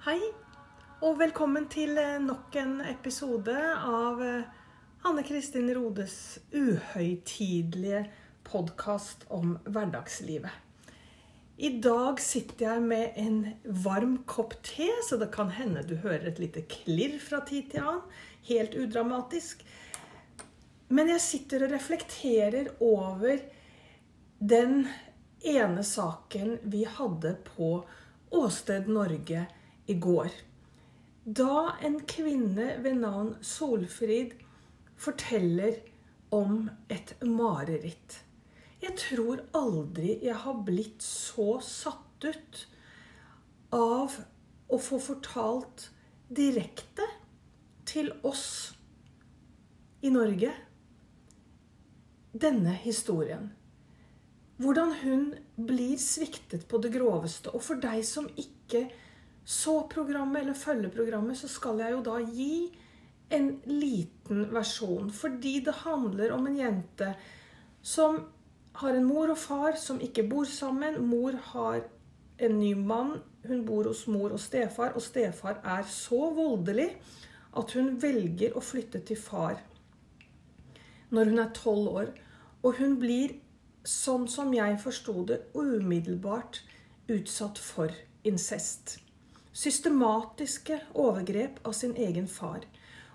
Hei, og velkommen til eh, nok en episode av eh, Anne Kristin Rodes uhøytidelige podkast om hverdagslivet. I dag sitter jeg med en varm kopp te, så det kan hende du hører et lite klirr fra tid til annen. Helt udramatisk. Men jeg sitter og reflekterer over den ene saken vi hadde på Åsted Norge i går. Da en kvinne ved navn Solfrid forteller om et mareritt. Jeg tror aldri jeg har blitt så satt ut av å få fortalt direkte til oss i Norge denne historien. Hvordan hun blir sviktet på det groveste. Og for deg som ikke så programmet eller følge programmet, så skal jeg jo da gi en liten versjon. Fordi det handler om en jente som har en mor og far som ikke bor sammen. Mor har en ny mann. Hun bor hos mor og stefar, og stefar er så voldelig at hun velger å flytte til far når hun er tolv år. Og hun blir, sånn som jeg forsto det, umiddelbart utsatt for incest systematiske overgrep av sin egen far.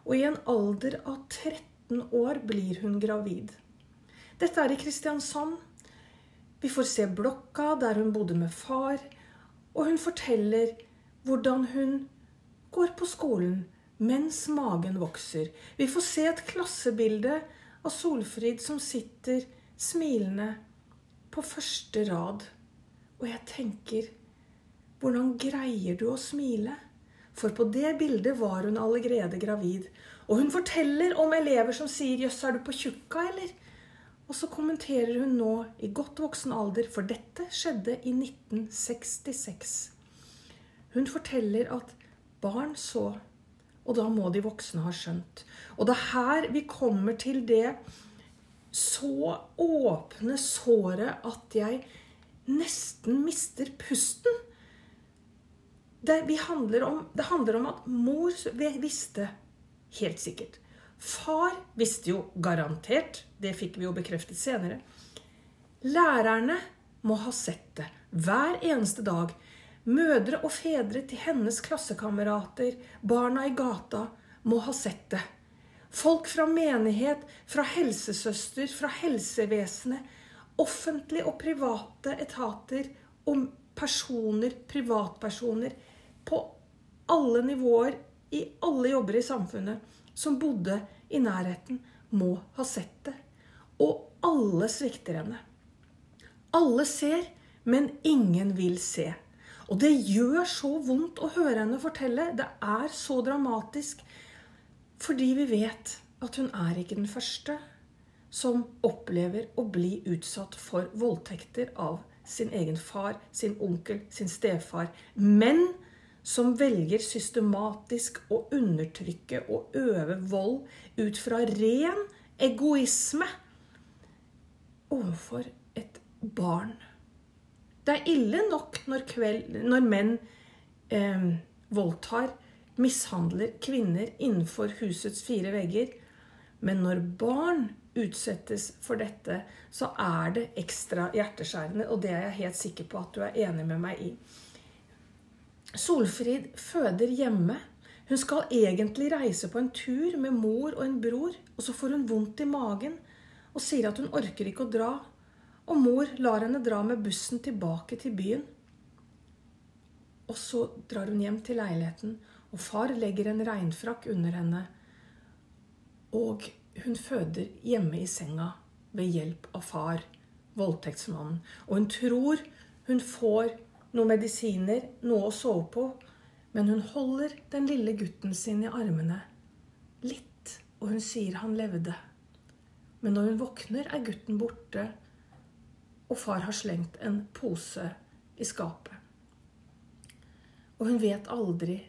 Og i en alder av 13 år blir hun gravid. Dette er i Kristiansand. Vi får se blokka der hun bodde med far, og hun forteller hvordan hun går på skolen mens magen vokser. Vi får se et klassebilde av Solfrid som sitter smilende på første rad. Og jeg tenker hvordan greier du å smile? For på det bildet var hun allerede gravid. Og hun forteller om elever som sier 'jøss, er du på tjukka', eller? Og så kommenterer hun nå i godt voksen alder, for dette skjedde i 1966. Hun forteller at barn så, og da må de voksne ha skjønt. Og det er her vi kommer til det så åpne såret at jeg nesten mister pusten det, handler om, det handler om at mor visste helt sikkert. Far visste jo garantert. Det fikk vi jo bekreftet senere. Lærerne må ha sett det hver eneste dag. Mødre og fedre til hennes klassekamerater, barna i gata, må ha sett det. Folk fra menighet, fra helsesøster, fra helsevesenet, offentlige og private etater og personer, privatpersoner, på alle nivåer, i alle jobber i samfunnet, som bodde i nærheten, må ha sett det. Og alle svikter henne. Alle ser, men ingen vil se. Og det gjør så vondt å høre henne fortelle. Det er så dramatisk. Fordi vi vet at hun er ikke den første som opplever å bli utsatt for voldtekter av sin egen far, sin onkel, sin stefar. Men som velger systematisk å undertrykke og øve vold ut fra ren egoisme overfor et barn. Det er ille nok når, kveld, når menn eh, voldtar, mishandler kvinner innenfor husets fire vegger. Men når barn utsettes for dette, så er det ekstra hjerteskjærende. Og det er jeg helt sikker på at du er enig med meg i. Solfrid føder hjemme. Hun skal egentlig reise på en tur med mor og en bror, og så får hun vondt i magen og sier at hun orker ikke å dra. Og mor lar henne dra med bussen tilbake til byen. Og så drar hun hjem til leiligheten, og far legger en regnfrakk under henne. Og hun føder hjemme i senga ved hjelp av far, voldtektsmannen. Og hun tror hun får noen medisiner, noe å sove på. Men hun holder den lille gutten sin i armene. Litt, og hun sier han levde. Men når hun våkner, er gutten borte, og far har slengt en pose i skapet. Og hun vet aldri,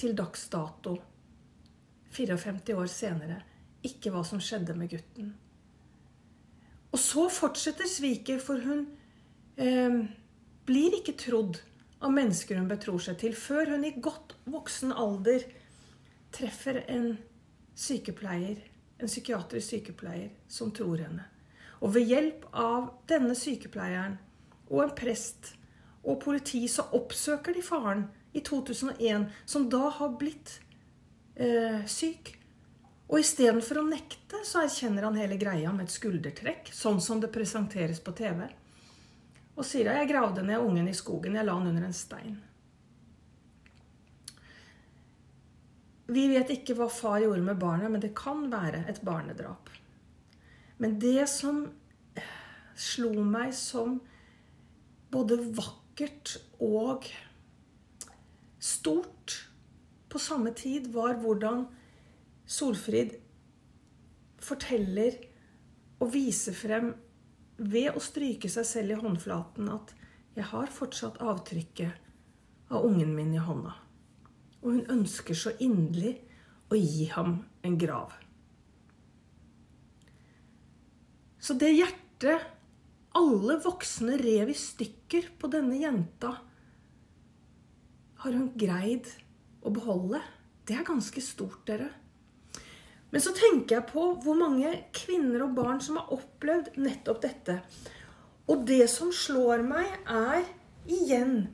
til dags dato, 54 år senere, ikke hva som skjedde med gutten. Og så fortsetter sviket, for hun eh, blir ikke trodd av mennesker hun betror seg til, før hun i godt voksen alder treffer en sykepleier, en psykiatrisk sykepleier som tror henne. Og ved hjelp av denne sykepleieren og en prest og politi så oppsøker de faren i 2001, som da har blitt eh, syk. Og istedenfor å nekte, så erkjenner han hele greia med et skuldertrekk, sånn som det presenteres på TV. Og sier at 'jeg gravde ned ungen i skogen, jeg la han under en stein'. Vi vet ikke hva far gjorde med barnet, men det kan være et barnedrap. Men det som slo meg som både vakkert og stort på samme tid, var hvordan Solfrid forteller og viser frem ved å stryke seg selv i håndflaten at 'jeg har fortsatt avtrykket av ungen min i hånda'. Og hun ønsker så inderlig å gi ham en grav. Så det hjertet alle voksne rev i stykker på denne jenta, har hun greid å beholde. Det er ganske stort, dere. Men så tenker jeg på hvor mange kvinner og barn som har opplevd nettopp dette. Og det som slår meg, er igjen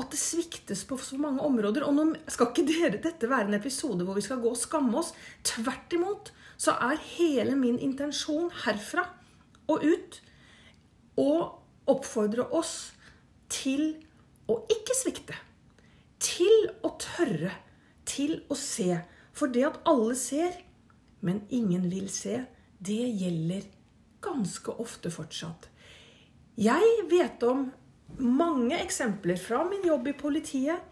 at det sviktes på så mange områder. Og nå skal ikke dere dette være en episode hvor vi skal gå og skamme oss. Tvert imot så er hele min intensjon herfra og ut å oppfordre oss til å ikke svikte. Til å tørre. Til å se. For det at alle ser, men ingen vil se, det gjelder ganske ofte fortsatt. Jeg vet om mange eksempler fra min jobb i politiet,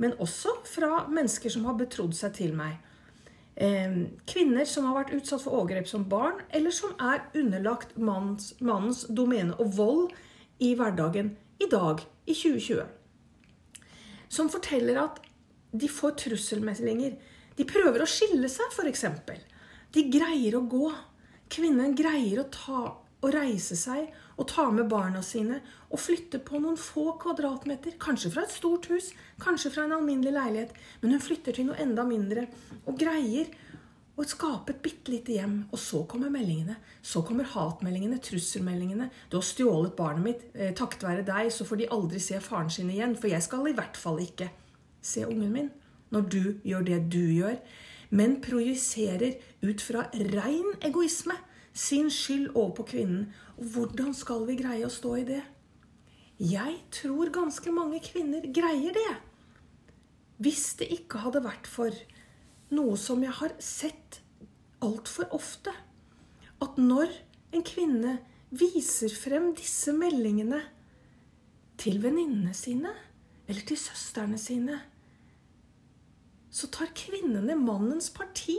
men også fra mennesker som har betrodd seg til meg. Kvinner som har vært utsatt for overgrep som barn, eller som er underlagt mannens, mannens domene og vold i hverdagen i dag, i 2020. Som forteller at de får trusselmeldinger. De prøver å skille seg, f.eks. De greier å gå. Kvinnen greier å ta og reise seg og ta med barna sine og flytte på noen få kvadratmeter. Kanskje fra et stort hus, kanskje fra en alminnelig leilighet. Men hun flytter til noe enda mindre og greier å skape et bitte lite hjem. Og så kommer meldingene. Så kommer hatmeldingene, trusselmeldingene. 'Du har stjålet barnet mitt. Eh, takket være deg så får de aldri se faren sin igjen.' For jeg skal i hvert fall ikke se ungen min når du gjør det du gjør. Men projiserer ut fra rein egoisme sin skyld over på kvinnen. Hvordan skal vi greie å stå i det? Jeg tror ganske mange kvinner greier det. Hvis det ikke hadde vært for noe som jeg har sett altfor ofte, at når en kvinne viser frem disse meldingene til venninnene sine eller til søstrene sine, så tar kvinnene mannens parti.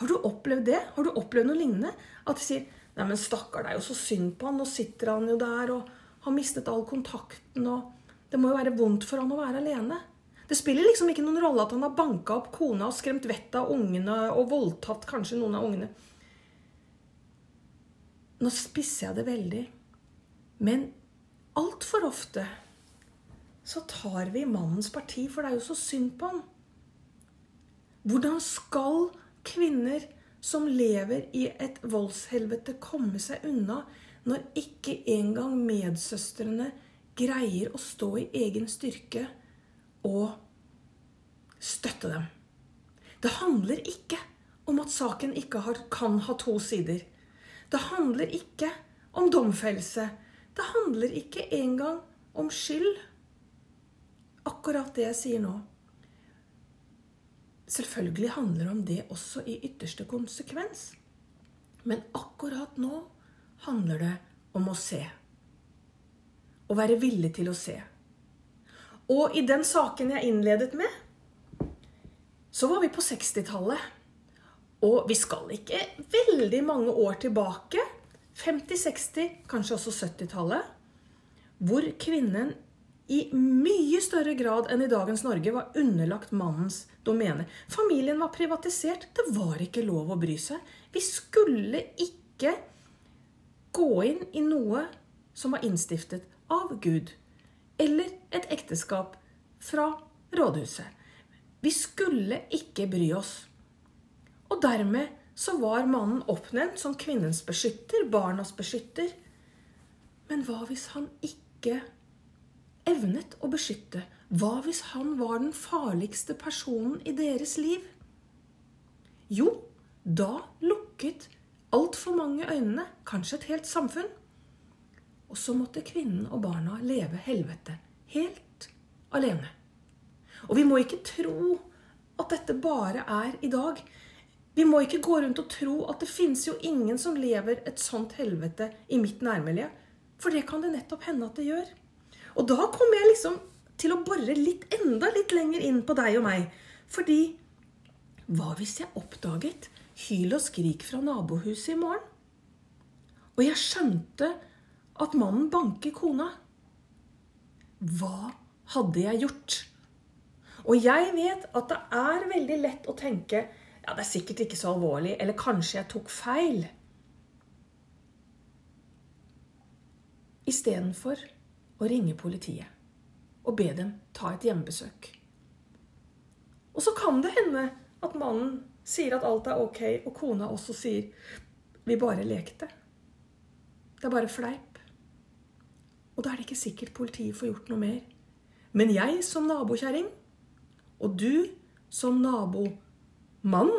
Har du opplevd det? Har du opplevd noe lignende? At de sier 'Nei, men stakkar, det er jo så synd på han. Nå sitter han jo der og har mistet all kontakten, og det må jo være vondt for han å være alene'. Det spiller liksom ikke noen rolle at han har banka opp kona og skremt vettet av ungene og voldtatt kanskje noen av ungene. Nå spisser jeg det veldig. Men altfor ofte så tar vi mannens parti, for det er jo så synd på han. Hvordan skal kvinner som lever i et voldshelvete, komme seg unna når ikke engang medsøstrene greier å stå i egen styrke og støtte dem. Det handler ikke om at saken ikke har, kan ha to sider. Det handler ikke om domfellelse. Det handler ikke engang om skyld. Akkurat det jeg sier nå. Selvfølgelig handler det om det også i ytterste konsekvens. Men akkurat nå handler det om å se. Å være villig til å se. Og i den saken jeg innledet med, så var vi på 60-tallet. Og vi skal ikke veldig mange år tilbake. 50-, 60-, kanskje også 70-tallet. Hvor kvinnen i mye større grad enn i dagens Norge var underlagt mannens domene. Familien var privatisert. Det var ikke lov å bry seg. Vi skulle ikke gå inn i noe som var innstiftet av Gud eller et ekteskap fra rådhuset. Vi skulle ikke bry oss. Og dermed så var mannen oppnevnt som kvinnens beskytter, barnas beskytter. Men hva hvis han ikke evnet å beskytte? Hva hvis han var den farligste personen i deres liv? Jo, da lukket altfor mange øynene, kanskje et helt samfunn. Og så måtte kvinnen og barna leve helvete helt alene. Og vi må ikke tro at dette bare er i dag. Vi må ikke gå rundt og tro at det finnes jo ingen som lever et sånt helvete i mitt nærmiljø. For det kan det nettopp hende at det gjør. Og da kommer jeg liksom til å bore litt enda litt lenger inn på deg og meg. Fordi hva hvis jeg oppdaget hyl og skrik fra nabohuset i morgen? Og jeg skjønte at mannen banker kona. Hva hadde jeg gjort? Og jeg vet at det er veldig lett å tenke ja, det er sikkert ikke så alvorlig, eller kanskje jeg tok feil. Istedenfor å ringe politiet og be dem ta et hjemmebesøk. Og så kan det hende at mannen sier at alt er ok, og kona også sier 'vi bare lekte'. Det er bare fleip. Og da er det ikke sikkert politiet får gjort noe mer. Men jeg som nabokjerring, og du som nabomann,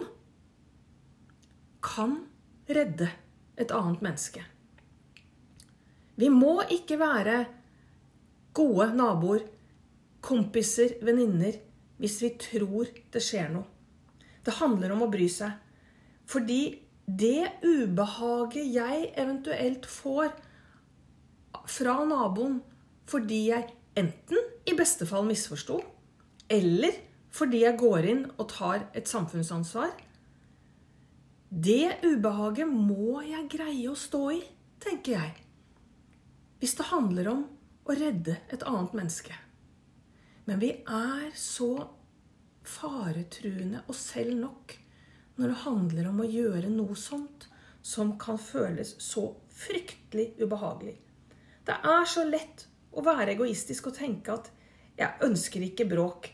kan redde et annet menneske. Vi må ikke være gode naboer, kompiser, venninner hvis vi tror det skjer noe. Det handler om å bry seg. Fordi det ubehaget jeg eventuelt får fra naboen fordi jeg enten i beste fall misforsto, eller fordi jeg går inn og tar et samfunnsansvar. Det ubehaget må jeg greie å stå i, tenker jeg. Hvis det handler om å redde et annet menneske. Men vi er så faretruende oss selv nok når det handler om å gjøre noe sånt som kan føles så fryktelig ubehagelig. Det er så lett å være egoistisk og tenke at 'jeg ønsker ikke bråk',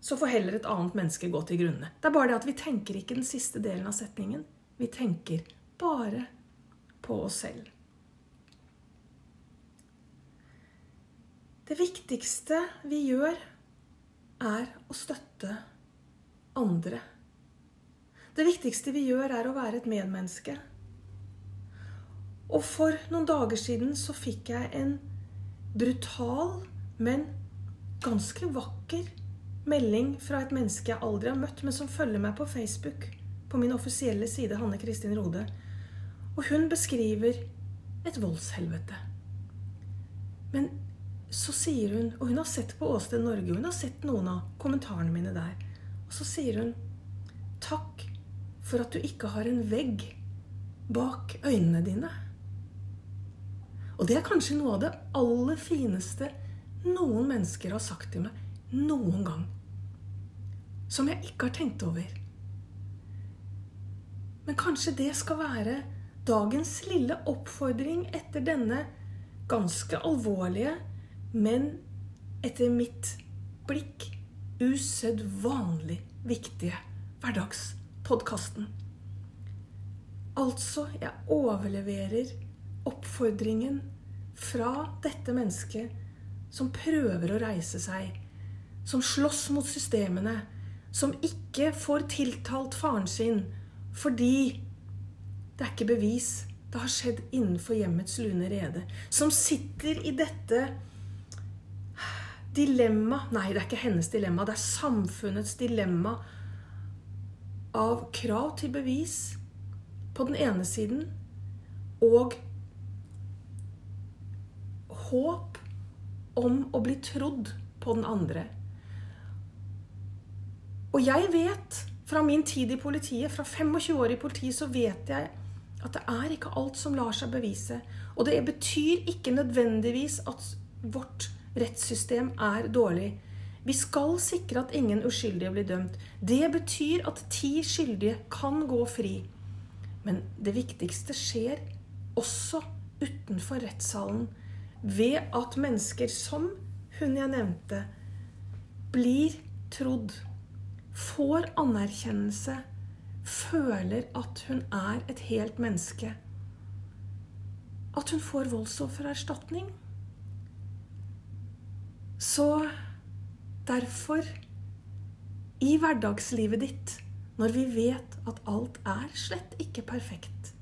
så får heller et annet menneske gå til grunne. Det er bare det at vi tenker ikke den siste delen av setningen. Vi tenker bare på oss selv. Det viktigste vi gjør, er å støtte andre. Det viktigste vi gjør, er å være et medmenneske. Og for noen dager siden så fikk jeg en brutal, men ganske vakker melding fra et menneske jeg aldri har møtt, men som følger meg på Facebook, på min offisielle side, Hanne Kristin Rode. Og hun beskriver et voldshelvete. Men så sier hun Og hun har sett på Åsted Norge, hun har sett noen av kommentarene mine der. Og så sier hun Takk for at du ikke har en vegg bak øynene dine. Og det er kanskje noe av det aller fineste noen mennesker har sagt til meg noen gang. Som jeg ikke har tenkt over. Men kanskje det skal være dagens lille oppfordring etter denne ganske alvorlige, men etter mitt blikk usedvanlig viktige hverdagspodkasten. Altså, jeg overleverer oppfordringen fra dette mennesket som prøver å reise seg, som slåss mot systemene, som ikke får tiltalt faren sin fordi det er ikke bevis. Det har skjedd innenfor hjemmets lune rede. Som sitter i dette dilemma Nei, det er ikke hennes dilemma. Det er samfunnets dilemma av krav til bevis på den ene siden og håp om å bli trodd på den andre. Og jeg vet fra min tid i politiet, fra 25 år i politiet, så vet jeg at det er ikke alt som lar seg bevise. Og det betyr ikke nødvendigvis at vårt rettssystem er dårlig. Vi skal sikre at ingen uskyldige blir dømt. Det betyr at ti skyldige kan gå fri. Men det viktigste skjer også utenfor rettssalen ved at mennesker som hun jeg nevnte, blir trodd, får anerkjennelse, føler at hun er et helt menneske, at hun får voldsoffererstatning, så derfor, i hverdagslivet ditt, når vi vet at alt er slett ikke perfekt,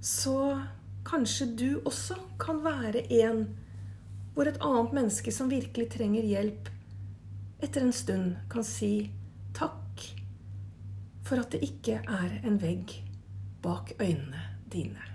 så kanskje du også kan være en hvor et annet menneske som virkelig trenger hjelp, etter en stund kan si takk for at det ikke er en vegg bak øynene dine.